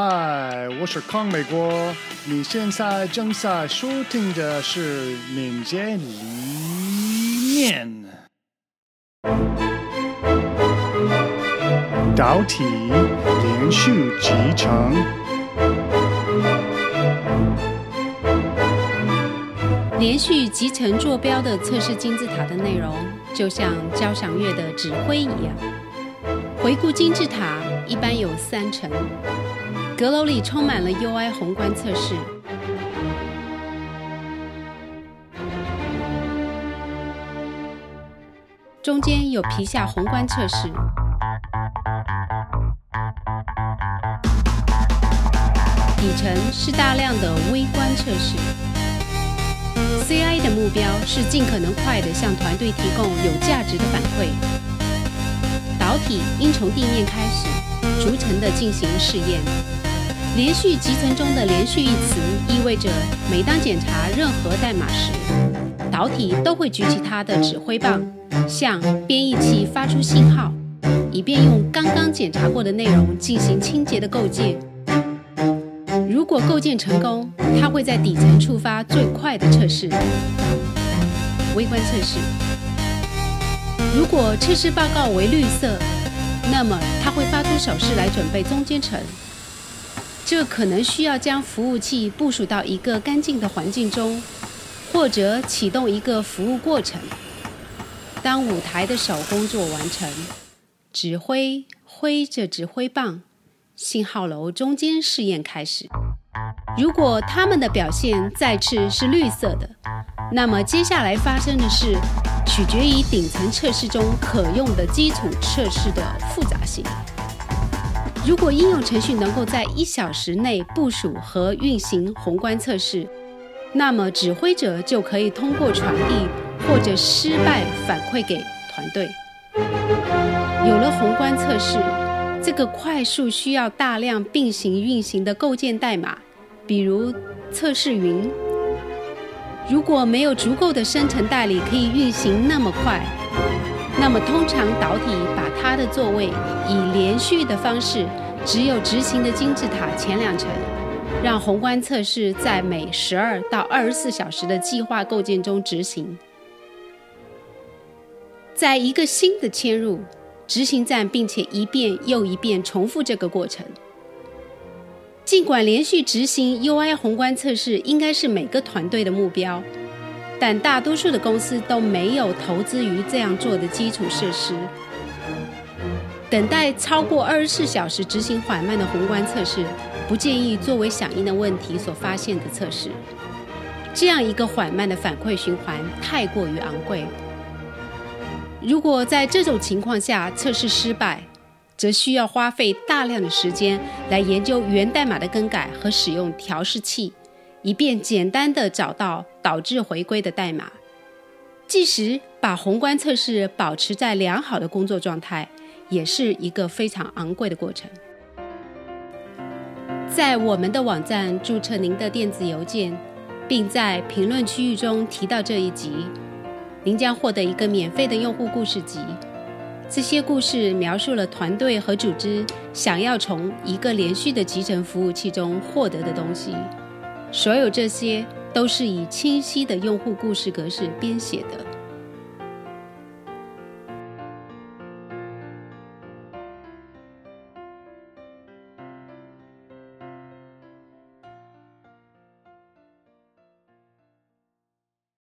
嗨，我是康美国。你现在正在收听的是《民间理念》。导体连续集成。连续集成坐标的测试金字塔的内容，就像交响乐的指挥一样。回顾金字塔，一般有三层。阁楼里充满了 UI 宏观测试，中间有皮下宏观测试，底层是大量的微观测试。CI 的目标是尽可能快地向团队提供有价值的反馈。导体应从地面开始，逐层地进行试验。连续集成中的“连续”一词意味着，每当检查任何代码时，导体都会举起它的指挥棒，向编译器发出信号，以便用刚刚检查过的内容进行清洁的构建。如果构建成功，它会在底层触发最快的测试——微观测试。如果测试报告为绿色，那么它会发出手势来准备中间层。这可能需要将服务器部署到一个干净的环境中，或者启动一个服务过程。当舞台的手工作完成，指挥挥着指挥棒，信号楼中间试验开始。如果他们的表现再次是绿色的，那么接下来发生的事取决于顶层测试中可用的基础测试的复杂性。如果应用程序能够在一小时内部署和运行宏观测试，那么指挥者就可以通过传递或者失败反馈给团队。有了宏观测试，这个快速需要大量并行运行的构建代码，比如测试云。如果没有足够的生成代理可以运行那么快，那么，通常导体把它的座位以连续的方式，只有执行的金字塔前两层，让宏观测试在每十二到二十四小时的计划构建中执行。在一个新的切入执行站，并且一遍又一遍重复这个过程。尽管连续执行 UI 宏观测试应该是每个团队的目标。但大多数的公司都没有投资于这样做的基础设施。等待超过二十四小时执行缓慢的宏观测试，不建议作为响应的问题所发现的测试。这样一个缓慢的反馈循环太过于昂贵。如果在这种情况下测试失败，则需要花费大量的时间来研究源代码的更改和使用调试器。以便简单的找到导致回归的代码，即使把宏观测试保持在良好的工作状态，也是一个非常昂贵的过程。在我们的网站注册您的电子邮件，并在评论区域中提到这一集，您将获得一个免费的用户故事集。这些故事描述了团队和组织想要从一个连续的集成服务器中获得的东西。所有这些都是以清晰的用户故事格式编写的。